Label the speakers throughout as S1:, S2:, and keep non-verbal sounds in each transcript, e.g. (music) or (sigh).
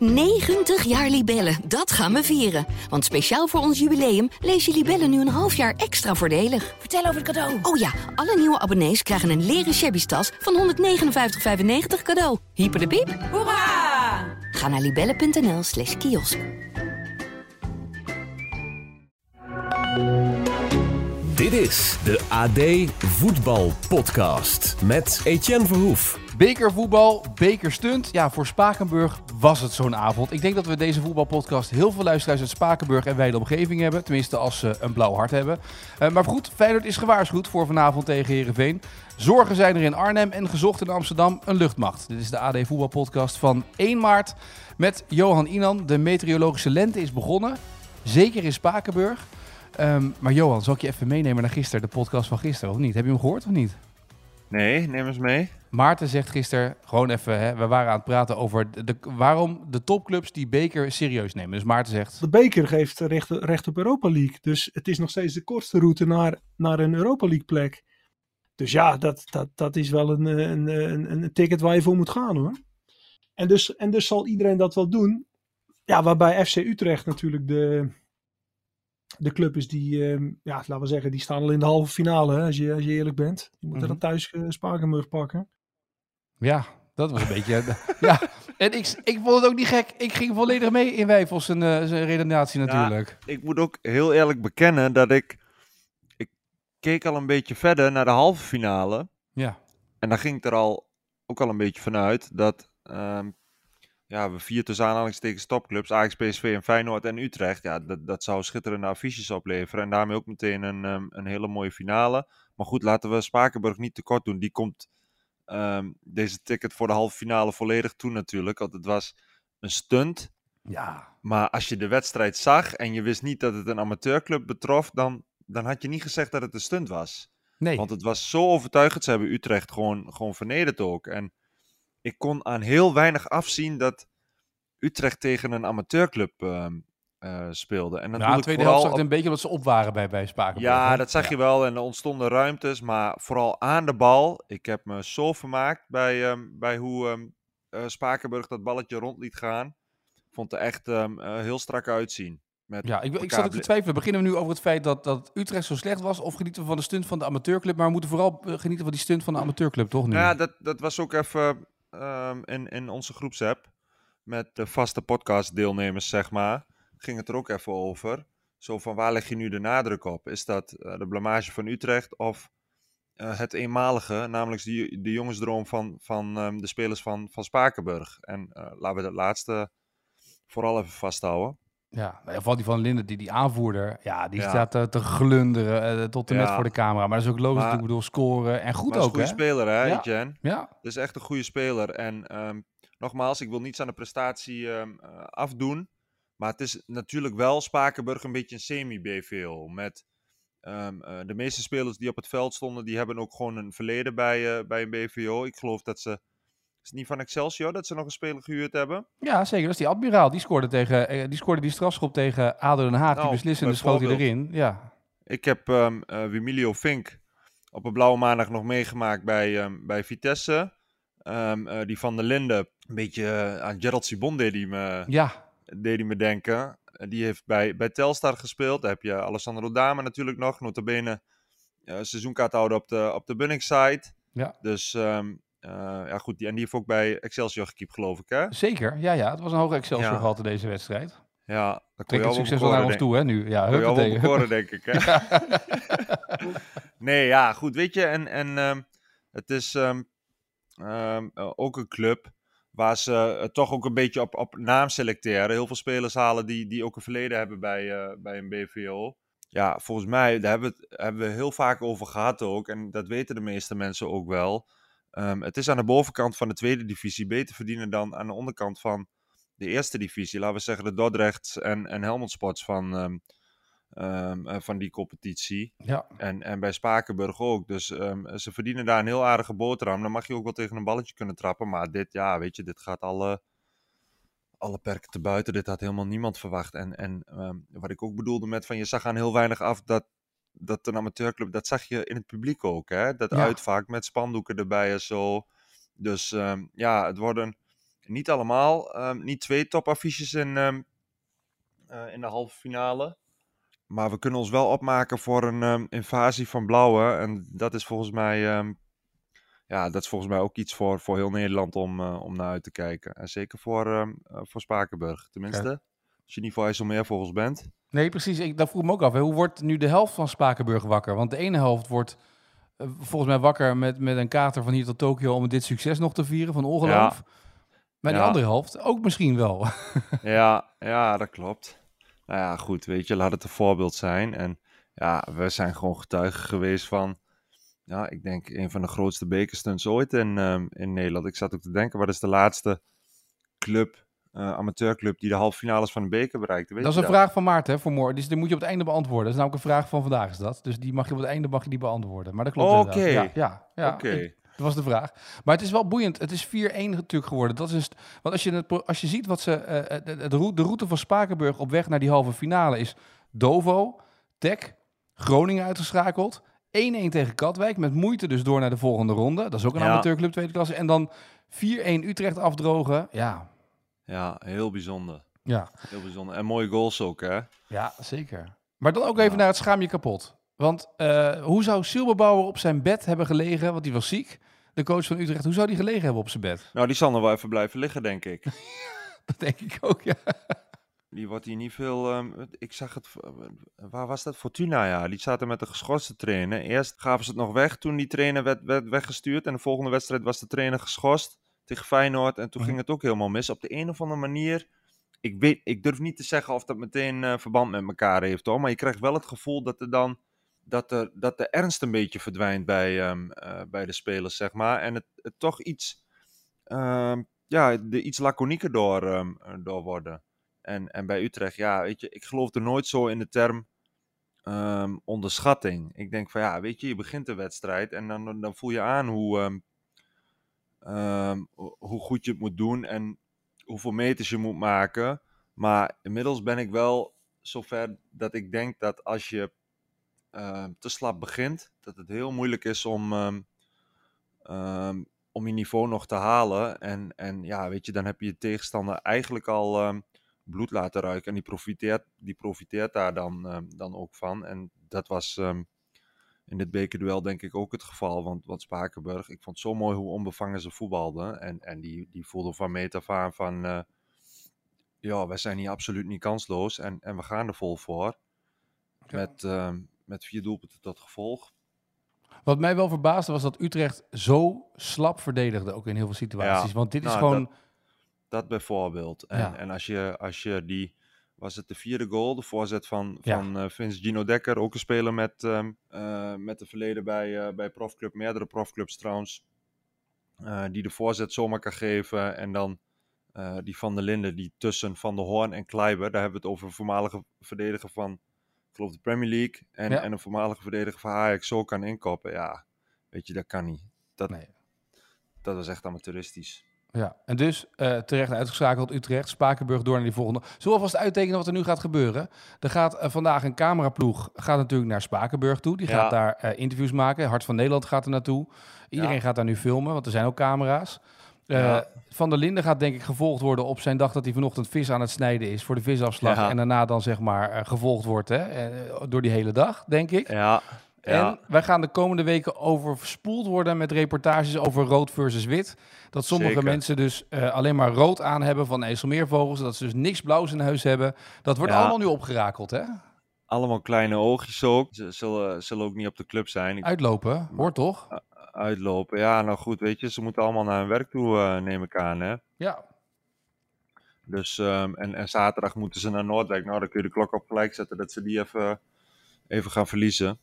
S1: 90 jaar Libellen, dat gaan we vieren. Want speciaal voor ons jubileum lees je Libellen nu een half jaar extra voordelig.
S2: Vertel over het cadeau.
S1: Oh ja, alle nieuwe abonnees krijgen een leren shabby tas van 159,95 cadeau. Hyper de piep.
S2: Hoera!
S1: Ga naar libellen.nl slash kiosk.
S3: Dit is de AD Voetbal Podcast met Etienne Verhoef.
S4: Bekervoetbal, bekerstunt. Ja, voor Spakenburg was het zo'n avond. Ik denk dat we deze voetbalpodcast heel veel luisteraars uit Spakenburg en wijde omgeving hebben. Tenminste, als ze een blauw hart hebben. Uh, maar goed, Feyenoord is gewaarschuwd voor vanavond tegen Herenveen. Zorgen zijn er in Arnhem en gezocht in Amsterdam een luchtmacht. Dit is de AD Voetbalpodcast van 1 maart met Johan Inan. De meteorologische lente is begonnen. Zeker in Spakenburg. Um, maar Johan, zal ik je even meenemen naar gisteren, de podcast van gisteren, of niet? Heb je hem gehoord of niet?
S5: Nee, neem eens mee.
S4: Maarten zegt gisteren, gewoon even, hè, we waren aan het praten over de, waarom de topclubs die beker serieus nemen. Dus Maarten zegt...
S6: De beker geeft recht, recht op Europa League. Dus het is nog steeds de kortste route naar, naar een Europa League plek. Dus ja, dat, dat, dat is wel een, een, een, een ticket waar je voor moet gaan hoor. En dus, en dus zal iedereen dat wel doen. Ja, waarbij FC Utrecht natuurlijk de, de club is die, uh, ja, laten we zeggen, die staan al in de halve finale, hè, als, je, als je eerlijk bent. Die moeten mm -hmm. dan thuis uh, Spakenburg pakken.
S4: Ja, dat was een (laughs) beetje... ja, en ik, ik vond het ook niet gek. Ik ging volledig mee in Wijfels zijn, uh, zijn redenatie natuurlijk.
S5: Ja, ik moet ook heel eerlijk bekennen dat ik... Ik keek al een beetje verder naar de halve finale.
S4: Ja.
S5: En daar ging ik er al ook al een beetje vanuit dat... Um, ja, we vier tussen aanhalingstekens topclubs, Ajax, PSV en Feyenoord en Utrecht. Ja, dat, dat zou schitterende affiches opleveren. En daarmee ook meteen een, um, een hele mooie finale. Maar goed, laten we Spakenburg niet tekort doen. Die komt um, deze ticket voor de halve finale volledig toe natuurlijk. Want het was een stunt.
S4: Ja.
S5: Maar als je de wedstrijd zag en je wist niet dat het een amateurclub betrof, dan, dan had je niet gezegd dat het een stunt was.
S4: Nee.
S5: Want het was zo overtuigend. Ze hebben Utrecht gewoon, gewoon vernederd ook. En ik kon aan heel weinig afzien dat Utrecht tegen een amateurclub uh, uh, speelde. En
S4: ja, de tweede helft zag het een beetje omdat ze op waren bij, bij Spakenburg.
S5: Ja, dat zag ja. je wel. En er ontstonden ruimtes. Maar vooral aan de bal. Ik heb me zo vermaakt bij, um, bij hoe um, uh, Spakenburg dat balletje rond liet gaan. Vond er echt um, uh, heel strak uitzien. Met
S4: ja, ik, ik zat ook te twijfelen. Beginnen we nu over het feit dat, dat Utrecht zo slecht was? Of genieten we van de stunt van de amateurclub? Maar we moeten vooral genieten van die stunt van de amateurclub, toch? Nu?
S5: Ja, dat, dat was ook even in, in onze groepsapp. Met de vaste podcastdeelnemers, zeg maar. Ging het er ook even over. Zo van waar leg je nu de nadruk op? Is dat uh, de blamage van Utrecht of uh, het eenmalige, namelijk de, de jongensdroom van, van um, de spelers van, van Spakenburg? En uh, laten we dat laatste vooral even vasthouden.
S4: Ja, vooral die van Linden, die, die aanvoerder, ja, die ja. staat uh, te glunderen uh, tot en met ja. voor de camera. Maar dat is ook logisch, maar, ik bedoel, scoren en goed
S5: maar
S4: ook,
S5: een goede speler, hè,
S4: ja.
S5: Etienne?
S4: Ja.
S5: Dat is echt een goede speler. En um, nogmaals, ik wil niets aan de prestatie um, uh, afdoen. Maar het is natuurlijk wel Spakenburg een beetje een semi-BVO. Met um, de meeste spelers die op het veld stonden, die hebben ook gewoon een verleden bij, uh, bij een BVO. Ik geloof dat ze is het niet van Excelsior dat ze nog een speler gehuurd hebben?
S4: Ja, zeker. Dat is die Admiraal. Die scoorde, tegen, die, scoorde die strafschop tegen ADO Den Haag. Nou, die beslissende schoot hij erin. Ja.
S5: Ik heb um, uh, Wimilio Fink op een blauwe maandag nog meegemaakt bij, um, bij Vitesse. Um, uh, die van der Linden, een beetje uh, aan Gerald Sibon deed hij me,
S4: ja.
S5: Deed hij me denken. die heeft bij, bij Telstar gespeeld. Daar heb je Alessandro Dame natuurlijk nog. Notabene seizoenkaarthouder op de, op de Bunningside.
S4: Ja.
S5: Dus... Uh, ja, goed, die, en die heeft ook bij Excelsior gekiept, geloof ik, hè?
S4: Zeker, ja, ja. Het was een hoge Excelsior ja. gehalte deze wedstrijd.
S5: Ja,
S4: dat kon je al succes wel naar ons toe, hè, nu. Ja,
S5: kon je al bekoren, denk ik, hè? (laughs) (laughs) nee, ja, goed, weet je, en, en um, het is um, um, ook een club waar ze uh, toch ook een beetje op, op naam selecteren. Heel veel spelers halen die, die ook een verleden hebben bij, uh, bij een BVO. Ja, volgens mij, daar hebben we, hebben we heel vaak over gehad ook. En dat weten de meeste mensen ook wel. Um, het is aan de bovenkant van de tweede divisie beter verdienen dan aan de onderkant van de eerste divisie. Laten we zeggen de Dordrechts en, en Helmond Sports van, um, um, uh, van die competitie.
S4: Ja.
S5: En, en bij Spakenburg ook. Dus ze verdienen daar een heel aardige boterham. Dan mag je ook wel tegen een balletje kunnen trappen. Maar dit, ja, weet je, dit gaat alle, alle perken te buiten. Dit had helemaal niemand verwacht. En, en wat ik ook bedoelde met van je zag aan heel weinig af dat dat een amateurclub, dat zag je in het publiek ook, hè? Dat ja. uitvaak met spandoeken erbij en zo. Dus um, ja, het wordt een, niet allemaal, ehm, niet twee topaffiches in, ehm, eh, in de halve finale. Maar we kunnen ons wel opmaken voor een ehm, invasie van blauwe. En dat is volgens mij, ehm, ja, dat is volgens mij ook iets voor, voor heel Nederland om, eh, om naar uit te kijken. En zeker voor, ehm, eh, voor Spakenburg. Tenminste, als je niet voor IJsselmeervogels bent.
S4: Nee, precies. Ik, dat vroeg me ook af. Hè. Hoe wordt nu de helft van Spakenburg wakker? Want de ene helft wordt eh, volgens mij wakker met, met een kater van hier tot Tokio om dit succes nog te vieren van ongeloof. Maar de
S5: Ja.
S4: andere helft ook misschien wel. (laughs)
S5: Ja, ja, dat klopt. Nou ja, goed, weet je, laat het een voorbeeld zijn. En ja, we zijn gewoon getuigen geweest van, ja, ik denk een van de grootste bekerstunts ooit in, ehm, in Nederland. Ik zat ook te denken, wat is de laatste club, eh, amateurclub, die de halve finales van de beker bereikte? Weet
S4: dat is een vraag van Maarten hè, voor morgen. Dus die moet je op het einde beantwoorden. Dat is namelijk een vraag van vandaag is dat. Dus die mag je op het einde mag je die beantwoorden. Maar dat klopt
S5: Oké.
S4: Ja, ja, ja. Ik- Dat was de vraag. Maar het is wel boeiend. Het is 4-1 natuurlijk geworden. Dat is, want als je, het, als je ziet wat ze. eh, de, de, route, de route van Spakenburg op weg naar die halve finale is Dovo, Tech, Groningen uitgeschakeld. 1-1 tegen Katwijk. Met moeite dus door naar de volgende ronde. Dat is ook een
S5: Ja.
S4: amateurclub tweede klasse. En dan 4-1 Utrecht afdrogen. Ja,
S5: Ja, heel bijzonder.
S4: ja.
S5: Heel bijzonder. En mooie goals ook, hè?
S4: Ja, zeker. Maar dan ook even
S5: Ja.
S4: naar het schaam je kapot. Want eh, hoe zou Silberbauer op zijn bed hebben gelegen? Want die was ziek. De coach van Utrecht. Hoe zou die gelegen hebben op zijn bed?
S5: Nou, die zal nog wel even blijven liggen, denk ik. (laughs)
S4: Dat denk ik ook, ja.
S5: Die wordt hier niet veel. ehm, ik zag het. Waar was dat? Fortuna, ja. Die zaten met een geschorste trainer. Eerst gaven ze het nog weg toen die trainer werd, werd weggestuurd. En de volgende wedstrijd was de trainer geschorst tegen Feyenoord. En toen
S4: Mhm.
S5: ging het ook helemaal mis. Op de een of andere manier. Ik, weet, ik durf niet te zeggen of dat meteen eh, verband met elkaar heeft hoor. Maar je krijgt wel het gevoel dat er dan. Dat, er, dat de ernst een beetje verdwijnt bij, ehm, eh, bij de spelers, zeg maar. En het, toch iets. ehm, ja, de iets laconieker door, ehm, door worden. En, en bij Utrecht, ja, weet je, ik geloof er nooit zo in de term onderschatting. Ik denk van ja, weet je, je begint de wedstrijd en dan, dan voel je aan hoe, ho- hoe goed je het moet doen en hoeveel meters je moet maken. Maar inmiddels ben ik wel zover dat ik denk dat als je ehm, te slap begint, dat het heel moeilijk is om, ehm, ehm, om je niveau nog te halen. En, en ja, weet je, dan heb je je tegenstander eigenlijk al bloed laten ruiken. En die profiteert, die profiteert daar dan, dan ook van. En dat was in dit bekerduel denk ik ook het geval. Want, want Spakenburg, ik vond het zo mooi hoe onbevangen ze voetbalden. En, en die, die voelden van meet af aan van... eh, ja, wij zijn hier absoluut niet kansloos. En, en we gaan er vol voor.
S4: Ja.
S5: Met, met vier doelpunten tot gevolg.
S4: Wat mij wel verbaasde was dat Utrecht zo slap verdedigde. Ook in heel veel situaties.
S5: Ja,
S4: Want dit is
S5: nou,
S4: gewoon...
S5: Dat bijvoorbeeld. En,
S4: Ja.
S5: en als, je, als je die, was het de vierde goal, de voorzet van,
S4: Ja.
S5: van eh, Vince Gino Dekker, ook een speler met, ehm eh, met een verleden bij, eh, bij profclub, meerdere profclubs trouwens, die de voorzet zomaar kan geven. En dan die Van der Linden, die tussen Van der Hoorn en Kleiber, daar hebben we het over voormalige verdediger van, ik geloof de Premier League, en,
S4: Ja.
S5: en een voormalige verdediger van Ajax zo kan inkoppen. Ja, weet je, dat kan niet. Dat,
S4: Nee.
S5: dat was echt amateuristisch.
S4: Ja, en dus eh, terecht uitgeschakeld Utrecht, Spakenburg door naar die volgende. Zullen we alvast uittekenen wat er nu gaat gebeuren? Er gaat eh, vandaag een cameraploeg, gaat natuurlijk naar Spakenburg toe. Die
S5: Ja.
S4: gaat daar eh, interviews maken. Hart van Nederland gaat er naartoe. Iedereen
S5: Ja.
S4: gaat daar nu filmen, want er zijn ook camera's. Eh. Van der Linden gaat denk ik gevolgd worden op zijn dag dat hij vanochtend vis aan het snijden is voor de visafslag.
S5: Ja.
S4: En daarna dan zeg maar eh, gevolgd wordt hè, eh, door die hele dag, denk ik.
S5: Ja, ja.
S4: En wij gaan de komende weken overspoeld worden met reportages over rood versus wit. Dat sommige
S5: Zeker.
S4: mensen dus alleen maar rood aan hebben van IJsselmeervogels. Dat ze dus niks blauws in huis hebben. Dat wordt
S5: Ja.
S4: allemaal nu opgerakeld, hè?
S5: Allemaal kleine oogjes ook. Ze zullen, zullen ook niet op de club zijn.
S4: Uitlopen, hoort toch?
S5: Uitlopen. Ja, nou goed, weet je, ze moeten allemaal naar hun werk toe, eh, neem ik aan. Hè?
S4: Ja.
S5: Dus, ehm, en, en zaterdag moeten ze naar Noordwijk. Nou, dan kun je de klok op gelijk zetten dat ze die even, even gaan verliezen.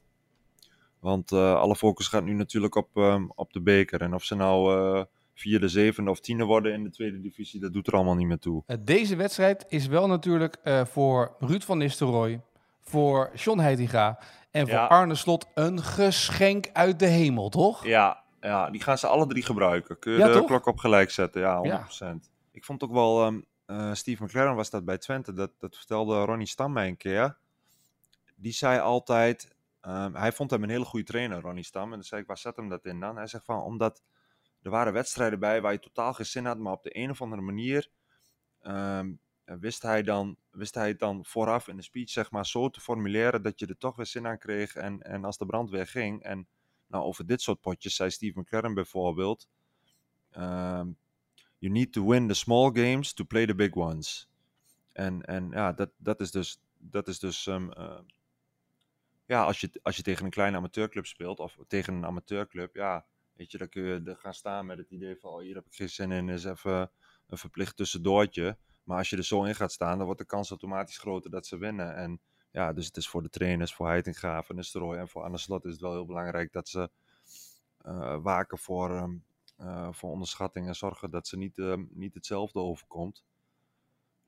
S5: Want eh, alle focus gaat nu natuurlijk op, ehm, op de beker. En of ze nou eh, vierde, zevende of tiende worden in de tweede divisie, dat doet er allemaal niet meer toe.
S4: Deze wedstrijd is wel natuurlijk voor Ruud van Nistelrooy, voor John Heitinga en voor
S5: Ja.
S4: Arne Slot een geschenk uit de hemel, toch?
S5: Ja, ja, die gaan ze alle drie gebruiken. Kun je
S4: Ja,
S5: de
S4: toch?
S5: klok op gelijk zetten, ja, 100%.
S4: Ja.
S5: Ik vond ook wel, ehm, eh, Steve McLaren was dat bij Twente, dat, dat vertelde Ronnie Stam mij een keer. Die zei altijd, ehm, hij vond hem een hele goede trainer, Ronnie Stam. En dan zei ik, waar zet hem dat in dan? Hij zegt van, omdat er waren wedstrijden bij waar je totaal geen zin had, maar op de een of andere manier ehm, wist, hij dan, wist hij het dan vooraf in de speech zeg maar zo te formuleren dat je er toch weer zin aan kreeg. En, en als de brand weer ging. En nou, over dit soort potjes zei Steve McLaren bijvoorbeeld. ehm, you need to win the small games to play the big ones. En, en ja, dat, dat is dus, dat is dus ehm, eh, ja, als je, als je tegen een kleine amateurclub speelt, of tegen een amateurclub, ja, weet je, dan kun je er gaan staan met het idee van, oh, hier heb ik geen zin in, is even een verplicht tussendoortje. Maar als je er zo in gaat staan, dan wordt de kans automatisch groter dat ze winnen. En ja, dus het is voor de trainers, voor Heitinga, van Nistelrooy en voor Anne Slot is het wel heel belangrijk dat ze eh, waken voor, eh, voor onderschatting en zorgen dat ze niet, ehm, niet hetzelfde overkomt.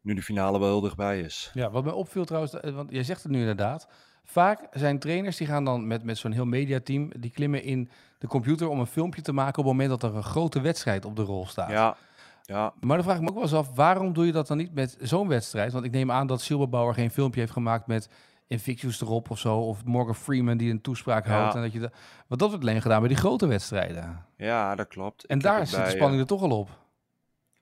S5: Nu de finale wel heel dichtbij is.
S4: Ja, wat mij opviel trouwens, eh, want jij zegt het nu inderdaad. Vaak zijn trainers die gaan dan met, met zo'n heel mediateam, die klimmen in de computer om een filmpje te maken op het moment dat er een grote wedstrijd op de rol staat.
S5: Ja, ja,
S4: Maar dan vraag ik me ook wel eens af, waarom doe je dat dan niet met zo'n wedstrijd? Want ik neem aan dat Silberbauer geen filmpje heeft gemaakt met Invictus erop of zo. Of Morgan Freeman die een toespraak
S5: Ja.
S4: houdt. En dat je dat, want dat wordt alleen gedaan bij die grote wedstrijden.
S5: ja, dat klopt.
S4: En
S5: Ik
S4: daar zit de spanning
S5: eh,
S4: er toch al op.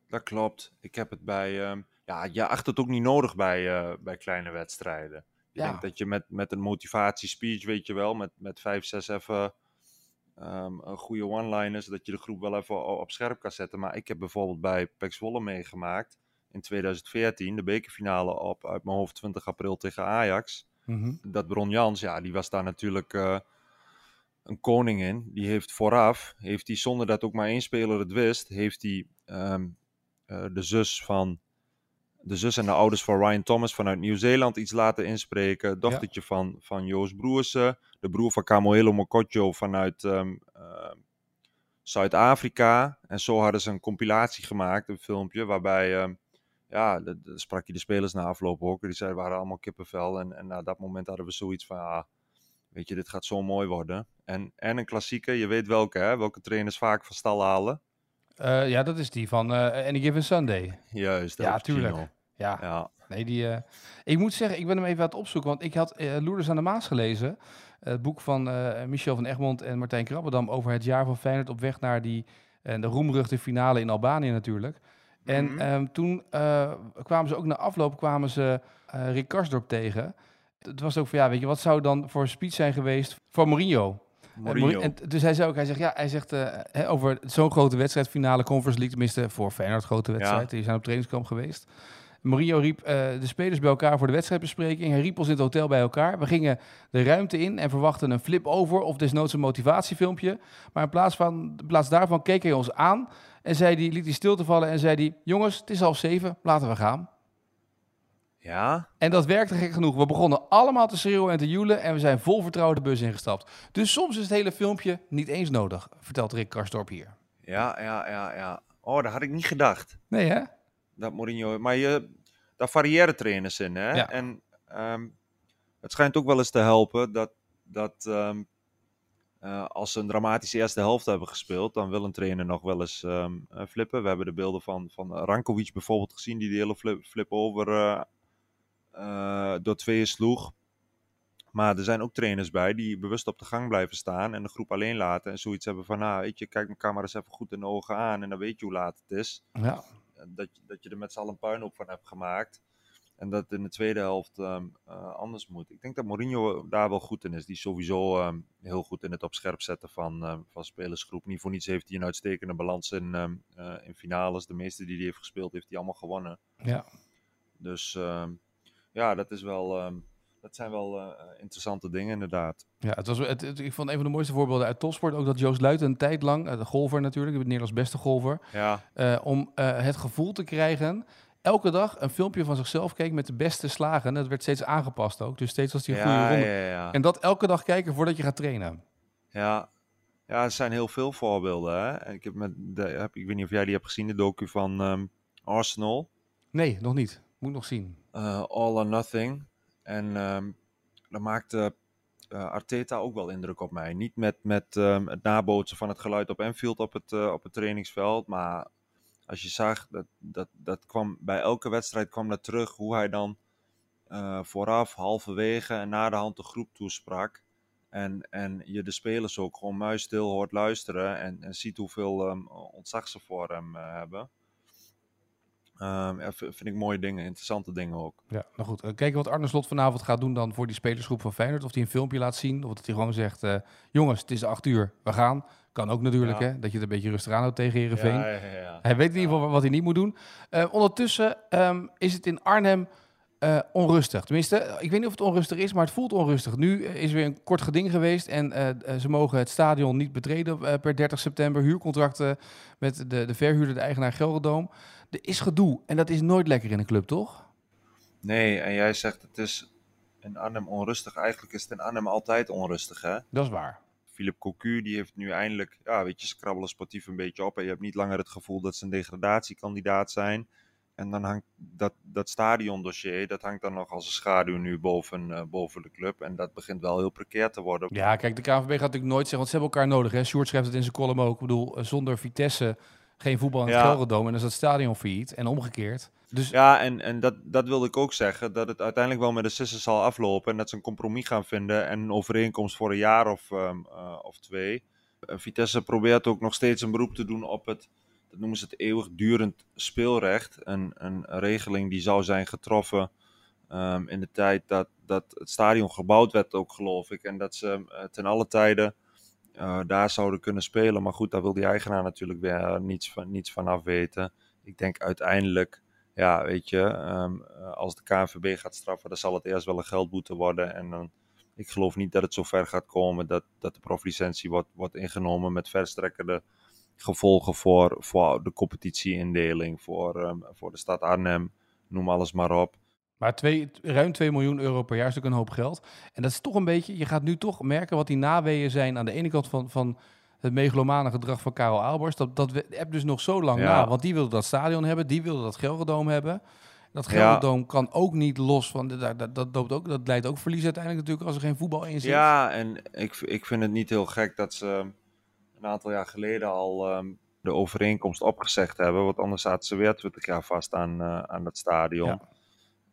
S5: Dat klopt. Ik heb het bij. ehm, ja, je acht het ook niet nodig bij, eh, bij kleine wedstrijden. Ik
S4: Ja.
S5: denk dat je met, met een motivatiespeech, weet je wel, met, met vijf, zes even ehm, een goede one-liners, dat je de groep wel even op scherp kan zetten. Maar ik heb bijvoorbeeld bij Pek Zwolle meegemaakt in 2014, de bekerfinale op uit mijn hoofd 20 april tegen Ajax.
S4: Mhm.
S5: Dat Bron Jans, ja, die was daar natuurlijk eh, een koning in. Die heeft vooraf, heeft hij zonder dat ook maar één speler het wist, heeft hij ehm, eh, de zus van de zus en de ouders van Ryan Thomas vanuit Nieuw-Zeeland iets laten inspreken. Dochtertje van, van Joost Broersen. De broer van Camoelo Mokotjo vanuit ehm, ehm, Zuid-Afrika. En zo hadden ze een compilatie gemaakt, een filmpje, waarbij... ehm, ja, de, de- sprak je de spelers na afloop ook. Die zeiden, waren allemaal kippenvel. En, en na dat moment hadden we zoiets van, ah, weet je, dit gaat zo mooi worden. En, en een klassieker, je weet welke, hè? Welke trainers vaak van stal halen.
S4: Eh, ja, dat is die van eh Any Given Sunday.
S5: Juist,
S4: Ja,
S5: Pacino.
S4: Ja,
S5: Ja,
S4: nee, die... eh, ik moet zeggen, ik ben hem even aan het opzoeken, want ik had eh Loerders aan de Maas gelezen. Het boek van eh, Michel van Egmond en Martijn Krabbedam over het jaar van Feyenoord op weg naar die de roemruchte finale in Albanië natuurlijk. En
S5: Mhm.
S4: ehm, toen kwamen ze ook na afloop kwamen ze Rick Karsdorp tegen. Het was ook van, ja, weet je, wat zou dan voor een speech zijn geweest voor Mourinho? En dus hij zei ook, hij zegt, ja, hij zegt hè, over zo'n grote wedstrijd, finale Conference League, tenminste voor Feyenoord grote wedstrijd, die zijn op trainingskamp geweest. Mourinho riep eh, de spelers bij elkaar voor de wedstrijdbespreking. Hij riep ons in het hotel bij elkaar. We gingen de ruimte in en verwachten een flip over of desnoods een motivatiefilmpje. Maar in plaats, van, in plaats daarvan keek hij ons aan en zei die, liet hij stilte vallen en zei hij... Jongens, het is half zeven, laten we gaan.
S5: Ja,
S4: En dat werkte gek genoeg. We begonnen allemaal te schreeuwen en te joelen en we zijn vol vertrouwen de bus ingestapt. Dus soms is het hele filmpje niet eens nodig, vertelt Rick Karsdorp hier.
S5: ja, ja, ja, ja. Oh, dat had ik niet gedacht.
S4: Nee hè?
S5: Dat Mourinho... Maar je, daar variëren trainers in, hè?
S4: Ja.
S5: En ehm, het schijnt ook wel eens te helpen dat, dat ehm, eh, als ze een dramatische eerste helft hebben gespeeld, dan wil een trainer nog wel eens ehm, eh, flippen. We hebben de beelden van, van Rankovic bijvoorbeeld gezien, die de hele flip, flip over eh, door tweeën sloeg. Maar er zijn ook trainers bij die bewust op de gang blijven staan en de groep alleen laten. En zoiets hebben van, nou, weet je, kijk mijn camera eens even goed in de ogen aan en dan weet je hoe laat het is.
S4: Ja.
S5: Dat, je- dat je er met z'n allen een puinhoop van hebt gemaakt. En dat het in de tweede helft ehm, eh, anders moet. Ik denk dat Mourinho daar wel goed in is. Die is sowieso ehm, heel goed in het op scherp zetten van, ehm, van spelersgroep. Niet voor niets heeft hij een uitstekende balans in, eh, in finales. De meeste die hij heeft gespeeld, heeft hij allemaal gewonnen.
S4: Ja.
S5: Dus ja, dat, is wel, dat zijn wel eh, interessante dingen inderdaad.
S4: Ja, het was, het, het- ik vond een van de mooiste voorbeelden uit topsport ook dat Joost Luiten een tijd lang, eh, de golfer natuurlijk, de Nederlands beste golfer,
S5: Ja,
S4: eh, om eh, het gevoel te krijgen, elke dag een filmpje van zichzelf keek met de beste slagen. Dat werd steeds aangepast ook, dus steeds als hij een goede ronde.
S5: ja, ja.
S4: En dat elke dag kijken voordat je gaat trainen.
S5: Ja, ja, er zijn heel veel voorbeelden. Hè? En Ik, heb met de, heb, ik weet niet of jij die hebt gezien, de docu van ehm, Arsenal.
S4: Nee, nog niet. Moet nog zien.
S5: eh, All or Nothing. En ehm dat maakte eh, Arteta ook wel indruk op mij. Niet met, met ehm, het nabootsen van het geluid op Anfield op het, eh, op het trainingsveld. Maar als je zag, dat, dat, dat kwam, bij elke wedstrijd kwam dat terug. Hoe hij dan eh, vooraf, halverwege en na de hand de groep toesprak. En, en je de spelers ook gewoon muisstil hoort luisteren en, en ziet hoeveel um, ontzag ze voor hem hebben. Um, ja, vind ik mooie dingen, interessante dingen ook.
S4: Ja, nou goed. Uh, kijken wat Arne Slot vanavond gaat doen dan voor die spelersgroep van Feyenoord. Of hij een filmpje laat zien, of dat hij gewoon zegt... Uh, jongens, het is acht uur, we gaan. Kan ook natuurlijk, ja. hè, dat je het een beetje rustig aanhoudt tegen Heerenveen.
S5: Ja,
S4: hij weet in ieder geval wat hij niet moet doen. Uh, ondertussen um, is het in Arnhem uh, onrustig. Tenminste, ik weet niet of het onrustig is, maar het voelt onrustig. Nu is weer een kort geding geweest en uh, ze mogen het stadion niet betreden per 30 september. Huurcontracten met de, de verhuurder, de eigenaar Gelderdoom. Er is gedoe en dat is nooit lekker in een club, toch?
S5: Nee, en jij zegt het is in Arnhem onrustig. Eigenlijk is het in Arnhem altijd onrustig, hè?
S4: Dat is waar.
S5: Philip Cocu, die heeft nu eindelijk, ja, weet je, ze krabbelen sportief een beetje op. En je hebt niet langer het gevoel dat ze een degradatiekandidaat zijn. En dan hangt dat, dat stadiondossier, dat hangt dan nog als een schaduw nu boven, uh, boven de club. En dat begint wel heel precair te worden.
S4: Ja, kijk, de KNVB gaat natuurlijk nooit zeggen, want ze hebben elkaar nodig. Hè? Sjoerd schrijft het in zijn column ook. Ik bedoel, zonder Vitesse geen voetbal in het ja. En dan is dat stadion failliet. En omgekeerd. Dus...
S5: Ja, en, en dat, dat wilde ik ook zeggen. Dat het uiteindelijk wel met de Sissers zal aflopen. En dat ze een compromis gaan vinden. En een overeenkomst voor een jaar of, um, uh, of twee. Uh, Vitesse probeert ook nog steeds een beroep te doen op het dat noemen ze het eeuwigdurend speelrecht. Een, een regeling die zou zijn getroffen um, in de tijd dat, dat het stadion gebouwd werd ook, geloof ik. En dat ze uh, ten alle tijden uh, daar zouden kunnen spelen. Maar goed, daar wil die eigenaar natuurlijk weer niets van, niets af weten. Ik denk uiteindelijk, ja, weet je, um, als de KNVB gaat straffen, dan zal het eerst wel een geldboete worden. En dan, ik geloof niet dat het zo ver gaat komen dat, dat de proflicentie wordt, wordt ingenomen met verstrekkende gevolgen voor, voor de competitieindeling, voor, um, voor de stad Arnhem, noem alles maar op.
S4: Maar twee, ruim 2 miljoen euro per jaar is ook een hoop geld. En dat is toch een beetje, je gaat nu toch merken wat die naweeën zijn aan de ene kant van, van het megalomane gedrag van Karel Aalborst. Dat, dat heb dus nog zo lang ja. na, want die wilde dat stadion hebben, die wilde dat Gelderdoom hebben. Dat Gelderdoom ja. kan ook niet los van, dat, dat, dat, loopt ook, dat leidt ook verlies uiteindelijk natuurlijk als er geen voetbal in zit.
S5: Ja, en ik, ik vind het niet heel gek dat ze een aantal jaar geleden al um, de overeenkomst opgezegd hebben. Want anders zaten ze weer 20 jaar vast aan, uh, aan dat stadion. Ja.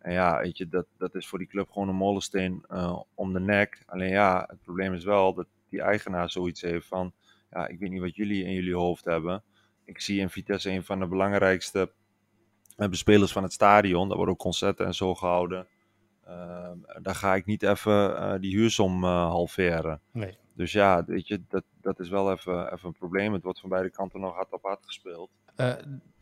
S5: En ja, weet je, dat, dat is voor die club gewoon een molensteen uh, om de nek. Alleen ja, het probleem is wel dat die eigenaar zoiets heeft van... Ja, ik weet niet wat jullie in jullie hoofd hebben. Ik zie in Vitesse een van de belangrijkste uh, bespelers van het stadion. Daar worden ook concerten en zo gehouden. Uh, daar ga ik niet even uh, die huursom halveren.
S4: Nee.
S5: Dus ja, weet je, dat, dat is wel even, even een probleem. Het wordt van beide kanten nog hard op hard gespeeld.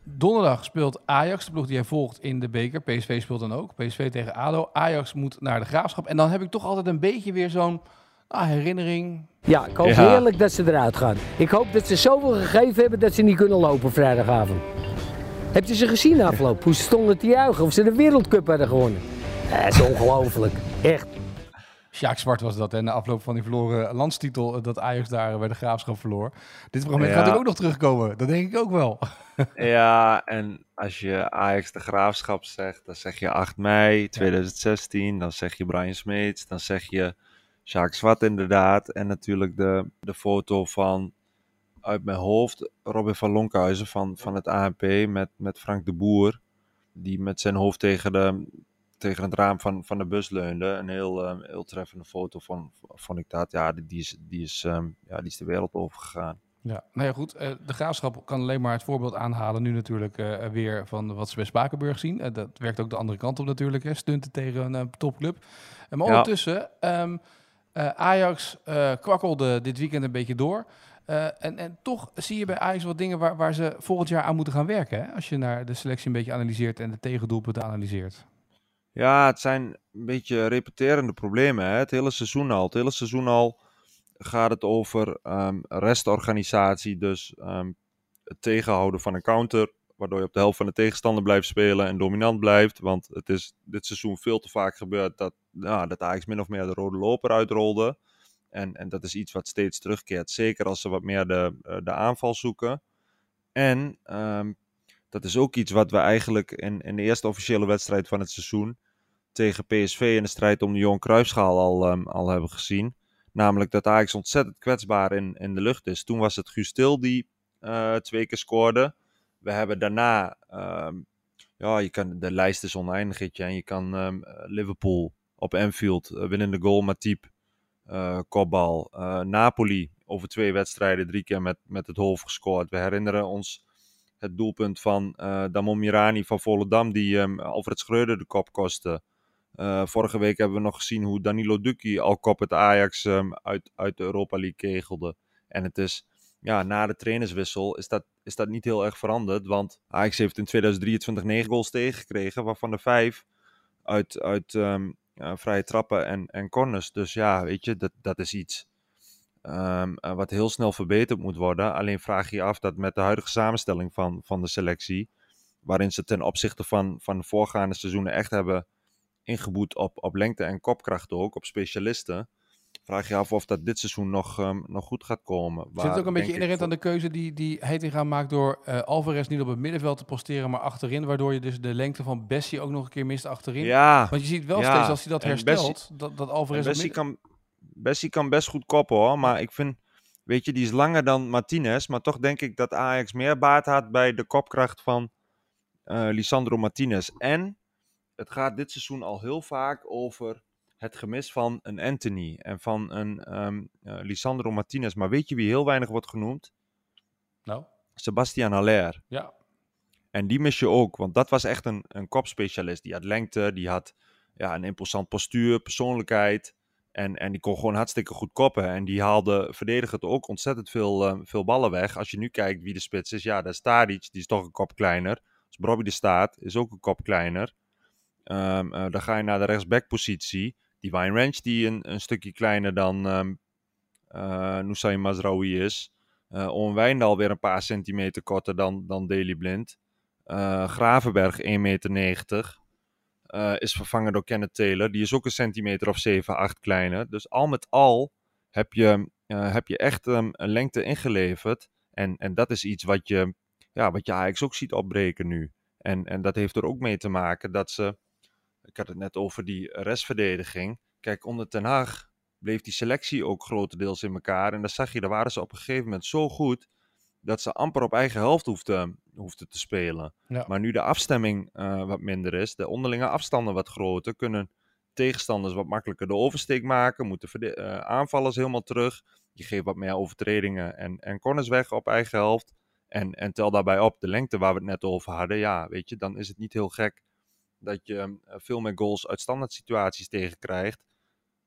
S4: donderdag speelt Ajax, de ploeg die jij volgt in de beker. PSV speelt dan ook. PSV tegen ADO. Ajax moet naar de Graafschap. En dan heb ik toch altijd een beetje weer zo'n ah, herinnering.
S7: Ja, ik hoop ja. heerlijk dat ze eruit gaan. Ik hoop dat ze zoveel gegeven hebben dat ze niet kunnen lopen vrijdagavond. Heb je ze gezien afloop? Hoe ze stonden te juichen of ze de wereldcup hadden gewonnen? Dat is ongelooflijk. Echt.
S4: Sjaak Zwart was dat, en de afloop van die verloren landstitel, dat Ajax daar bij de Graafschap verloor. Dit moment ja. gaat er ook nog terugkomen, dat denk ik ook wel. (laughs)
S5: ja, en als je Ajax de Graafschap zegt, dan zeg je 8 mei 2016, ja. dan zeg je Brian Smeets, dan zeg je Sjaak Zwart inderdaad, en natuurlijk de, de foto van, uit mijn hoofd, Robin van Lonkhuizen van, van het ANP met, met Frank de Boer, die met zijn hoofd tegen de tegen het raam van, van de bus leunde. Een heel, um, heel treffende foto van, vond ik dat. Ja, die is, die is, um, ja, die is de wereld overgegaan.
S4: Ja, nou ja, goed. Uh, de graafschap kan alleen maar het voorbeeld aanhalen. Nu natuurlijk uh, weer van wat ze bij Spakenburg zien. Uh, dat werkt ook de andere kant op natuurlijk. Hè. Stunten tegen een topclub. maar ondertussen, um, Ajax kwakkelde dit weekend een beetje door. en, en toch zie je bij Ajax wat dingen waar, waar ze volgend jaar aan moeten gaan werken. Hè? Als je naar de selectie een beetje analyseert en de tegendoelpunten analyseert.
S5: Ja, het zijn een beetje repeterende problemen. Hè? Het hele seizoen al. Het hele seizoen al gaat het over um, restorganisatie. Dus um, het tegenhouden van een counter. Waardoor je op de helft van de tegenstander blijft spelen en dominant blijft. Want het is dit seizoen veel te vaak gebeurd dat, nou, dat Ajax min of meer de rode loper uitrolde. En, en dat is iets wat steeds terugkeert. Zeker als ze wat meer de, de aanval zoeken. En um, dat is ook iets wat we eigenlijk in, in de eerste officiële wedstrijd van het seizoen tegen PSV in de strijd om de Johan Cruijffschaal al, um, al hebben gezien. Namelijk dat Ajax ontzettend kwetsbaar in, in de lucht is. Toen was het Guus Til die uh, twee keer scoorde. We hebben daarna, um, ja, je kan, de lijst is oneindig. En je kan um, Liverpool op Anfield, uh, winnende goal, Matip. eh, kopbal. Eh, Napoli over twee wedstrijden drie keer met, met het hoofd gescoord. We herinneren ons het doelpunt van uh, Damon Mirani van Volendam, die um, Alfred Schreuder de kop kostte. Uh, vorige week hebben we nog gezien hoe Danilo Ducci al kop het Ajax um, uit, uit de Europa League kegelde. En het is, ja, na de trainerswissel is dat, is dat niet heel erg veranderd. Want Ajax heeft in 2023 negen goals tegengekregen, waarvan de vijf uit, uit um, uh, vrije trappen en, en corners. Dus ja, weet je, dat, dat is iets um, uh, wat heel snel verbeterd moet worden. Alleen vraag je je af dat met de huidige samenstelling van, van de selectie, waarin ze ten opzichte van, van de voorgaande seizoenen echt hebben ingeboet op, op lengte en kopkracht ook, op specialisten. Vraag je af of dat dit seizoen nog, um, nog goed gaat komen.
S4: Zit het ook een beetje inherent voor... aan de keuze die, die Heitinga maakt door uh, Alvarez niet op het middenveld te posteren, maar achterin, waardoor je dus de lengte van Bessie ook nog een keer mist achterin.
S5: Ja.
S4: Want je ziet wel
S5: ja.
S4: steeds als hij dat
S5: En
S4: herstelt,
S5: Bessie-
S4: dat, dat Alvarez...
S5: Bessie,
S4: midden-
S5: kan, Bessie kan best goed koppen hoor, maar ik vind, weet je, die is langer dan Martinez. Maar toch denk ik dat Ajax meer baat had bij de kopkracht van eh Lisandro Martinez. En het gaat dit seizoen al heel vaak over het gemis van een Anthony en van een eh, Lisandro Martinez. Maar weet je wie heel weinig wordt genoemd?
S4: Nou,
S5: Sebastian Haller.
S4: ja.
S5: En die mis je ook, want dat was echt een, een kopspecialist. Die had lengte, die had ja, een imposant postuur, persoonlijkheid. En, en die kon gewoon hartstikke goed koppen. En die haalde verdedigend ook ontzettend veel, eh, veel ballen weg. Als je nu kijkt wie de spits is, ja, dat is die is toch een kop kleiner. Als Bobby de Staat is ook een kop kleiner. Ehm, eh, dan ga je naar de rechtsbackpositie. Die Wine Ranch, die een, een stukje kleiner dan ehm eh Nusain Mazraoui is. Eh Owen Wijndal weer een paar centimeter korter dan, dan Daley Blind. Gravenberg 1,90 meter. Eh, is vervangen door Kenneth Taylor. Die is ook een centimeter of 7, 8 kleiner. Dus al met al heb je, eh, heb je echt ehm, een lengte ingeleverd. En, en dat is iets wat je, ja, wat je Ajax ook ziet opbreken nu. En, en dat heeft er ook mee te maken dat ze... Ik had het net over die restverdediging. Kijk, onder Ten Hag bleef die selectie ook grotendeels in elkaar. En dan zag je, daar waren ze op een gegeven moment zo goed... dat ze amper op eigen helft hoefden, hoefden te spelen.
S4: Ja.
S5: Maar nu de afstemming eh, wat minder is, de onderlinge afstanden wat groter, kunnen tegenstanders wat makkelijker de oversteek maken, moeten eh, aanvallers helemaal terug. Je geeft wat meer overtredingen en, en corners weg op eigen helft. En, en tel daarbij op de lengte waar we het net over hadden. Ja, weet je, dan is het niet heel gek dat je eh, veel meer goals uit standaard situaties tegenkrijgt.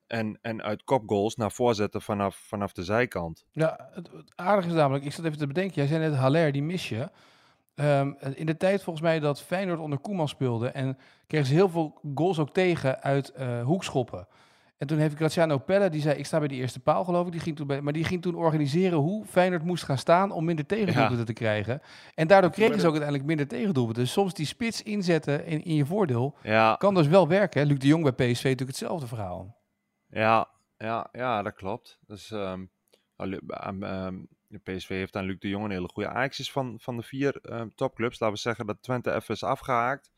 S5: En, en uit kopgoals naar voorzetten vanaf, vanaf de zijkant.
S4: Ja, het, het aardige is namelijk, ik zat even te bedenken, jij zei net Haller, die mis je. Ehm, in de tijd volgens mij dat Feyenoord onder Koeman speelde en kregen ze heel veel goals ook tegen uit eh, hoekschoppen. En toen heeft Graziano Pelle, die zei, ik sta bij die eerste paal geloof ik, die ging toen bij, maar die ging toen organiseren hoe Feyenoord moest gaan staan om minder tegendoelpunten te krijgen. En daardoor kregen ze ook uiteindelijk minder tegendoelpunten. Dus soms die spits inzetten in, in je voordeel
S5: Ja,
S4: kan dus wel werken. Hè? Luc de Jong bij PSV natuurlijk hetzelfde verhaal.
S5: Ja, ja, ja, dat klopt. Dus ehm, ehm, ehm, PSV heeft aan Luc de Jong een hele goede. Is van, van de vier topclubs, laten we zeggen dat Twente even is afgehaakt,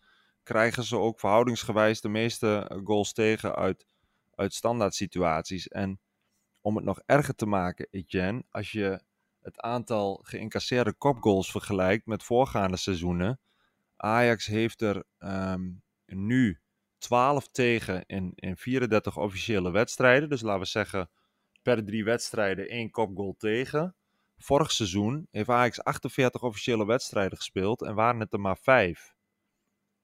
S5: krijgen ze ook verhoudingsgewijs de meeste eh, goals tegen uit, uit standaard situaties. En om het nog erger te maken, Etienne, als je het aantal geïncasseerde kopgoals vergelijkt met voorgaande seizoenen, Ajax heeft er nu 12 tegen in, in 34 officiële wedstrijden. Dus laten we zeggen per drie wedstrijden één kopgoal tegen. Vorig seizoen heeft Ajax 48 officiële wedstrijden gespeeld en waren het er maar vijf.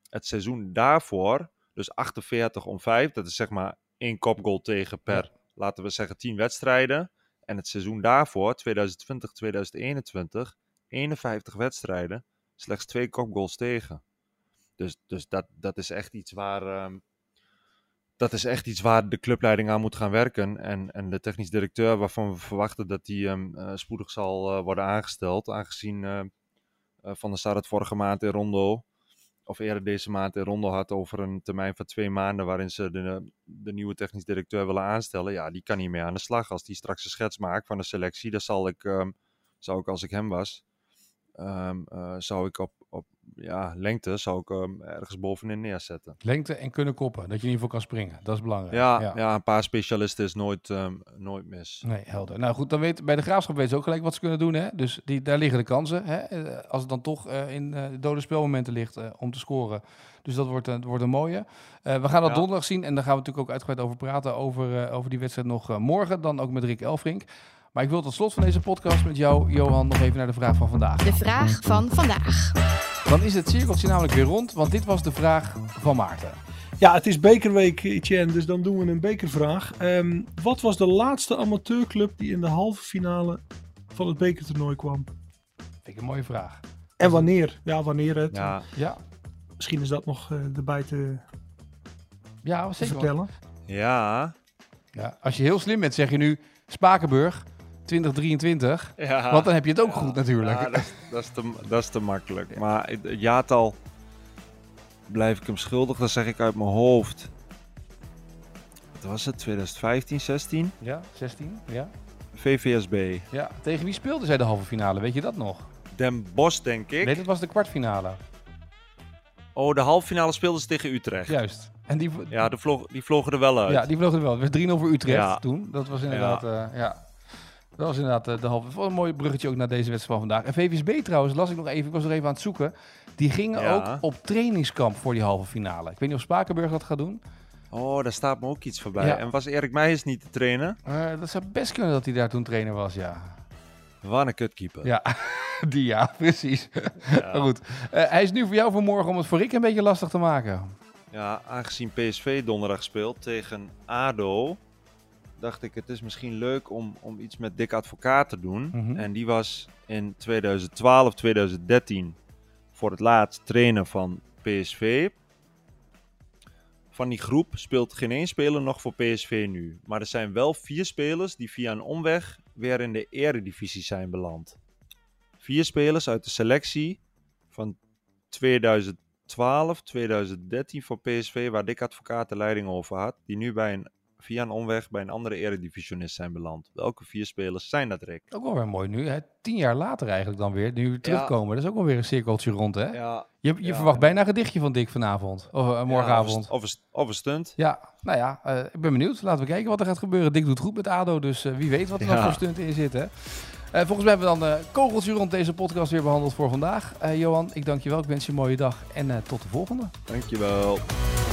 S5: Het seizoen daarvoor, dus 48 om 5, dat is zeg maar één kopgoal tegen per, laten we zeggen, 10 wedstrijden. En het seizoen daarvoor, 2020-2021, 51 wedstrijden, slechts twee kopgoals tegen. Dus, dus dat, dat is echt iets waar. ehm, dat is echt iets waar de clubleiding aan moet gaan werken. En, en de technisch directeur, waarvan we verwachten dat die ehm, eh, spoedig zal eh, worden aangesteld. Aangezien eh, Van der Sar het vorige maand in Rondo, of eerder deze maand in Rondo had over een termijn van twee maanden. waarin ze de, de nieuwe technisch directeur willen aanstellen. Ja, die kan niet meer aan de slag. Als die straks een schets maakt van de selectie, dan zal ik, ehm, zou ik als ik hem was. zou ik op, ja, lengte zou ik hem ergens bovenin neerzetten.
S4: Lengte en kunnen koppen. Dat je in ieder geval kan springen. Dat is belangrijk.
S5: Ja, ja. een paar specialisten is nooit, ehm, nooit mis.
S4: Nee, helder. Nou goed, dan weet, bij de Graafschap weten ze ook gelijk wat ze kunnen doen. Hè? Dus die, daar liggen de kansen. Hè? Eh, Als het dan toch eh, in eh, dode spelmomenten ligt om te scoren. Dus dat wordt, een- wordt een mooie. We gaan dat
S5: Ja.
S4: donderdag zien. En daar gaan we natuurlijk ook uitgebreid over praten. Over, over die wedstrijd nog morgen. Dan ook met Rick Elfrink. Maar ik wil tot slot van deze podcast met jou, Johan, nog even naar de vraag van vandaag.
S2: De vraag van vandaag.
S4: Dan is het cirkeltje namelijk weer rond. Want dit was de vraag van Maarten.
S6: Ja, het is bekerweek, Etienne, dus dan doen we een bekervraag. Ehm, wat was de laatste amateurclub die in de halve finale van het bekertoernooi kwam?
S4: Vind ik een mooie vraag.
S6: En wanneer? Ja, wanneer het.
S5: Ja,
S4: Ja,
S6: Misschien is dat nog eh, erbij te,
S4: ja
S6: te
S4: zeker. wel.
S6: vertellen.
S5: ja.
S4: Ja, als je heel slim bent, zeg je nu Spakenburg 2023.
S5: ja.
S4: Want dan heb je het ook goed natuurlijk.
S5: Ja, dat, is, dat, is te, dat is te makkelijk. Maar het, jaartal blijf ik hem schuldig, dat zeg ik uit mijn hoofd. Wat was het? 2015, 16?
S4: Ja, 16. Ja.
S5: VVSB.
S4: ja. Tegen wie speelden zij de halve finale? Weet je dat nog?
S5: Den Bosch, denk ik.
S4: Nee, dat was de kwartfinale.
S5: Oh, de halve finale speelden ze tegen Utrecht. Ja,
S4: Juist. En die,
S5: die, vloog, die vlogen er wel uit.
S4: ja, die vlogen er wel. Het werd 3-0 voor Utrecht
S5: Ja.
S4: toen. Dat was inderdaad... Ja. ja. Dat was inderdaad eh, de halve... Wat een mooi bruggetje ook naar deze wedstrijd van vandaag. En VVSB trouwens, las ik nog even. Ik was nog even aan het zoeken. Die gingen
S5: Ja.
S4: ook op trainingskamp voor die halve finale. Ik weet niet of Spakenburg dat gaat doen.
S5: Oh, daar staat me ook iets voorbij.
S4: Ja.
S5: En was Erik Meijers niet te trainen?
S4: Eh, dat zou best kunnen dat hij daar toen trainer was, ja.
S5: Wat een kutkeeper.
S4: Ja, (laughs) die ja, precies.
S5: Ja. (laughs)
S4: Maar goed, Eh, hij is nu voor jou voor morgen om het voor Rick een beetje lastig te maken.
S5: Ja, aangezien PSV donderdag speelt tegen ADO, dacht ik het is misschien leuk om, om iets met Dick Advocaat te doen.
S4: Mhm.
S5: En die was in 2012, 2013 voor het laatst trainer van PSV. Van die groep speelt geen één speler nog voor PSV nu. Maar er zijn wel vier spelers die via een omweg weer in de eredivisie zijn beland. Vier spelers uit de selectie van 2012, 2013 voor PSV, waar Dick Advocaat de leiding over had, die nu bij een, via een omweg bij een andere eredivisionist zijn beland. Welke vier spelers zijn dat, Rick?
S4: Ook wel weer mooi nu, hè? tien jaar later eigenlijk dan weer, nu we terugkomen. Dat is ook wel weer een cirkeltje rond, hè?
S5: Ja,
S4: Je, je
S5: ja.
S4: verwacht bijna een gedichtje van Dick vanavond, of eh, morgenavond.
S5: Of, een st- of een stunt.
S4: Ja, nou ja, eh, ik ben benieuwd. Laten we kijken wat er gaat gebeuren. Dick doet goed met ADO, dus eh, wie weet wat er nog voor stunt in zit, hè? Volgens mij hebben we dan eh kogeltje rond deze podcast weer behandeld voor vandaag. Johan, ik dank je wel. Ik wens je een mooie dag en tot de volgende.
S5: Dankjewel. "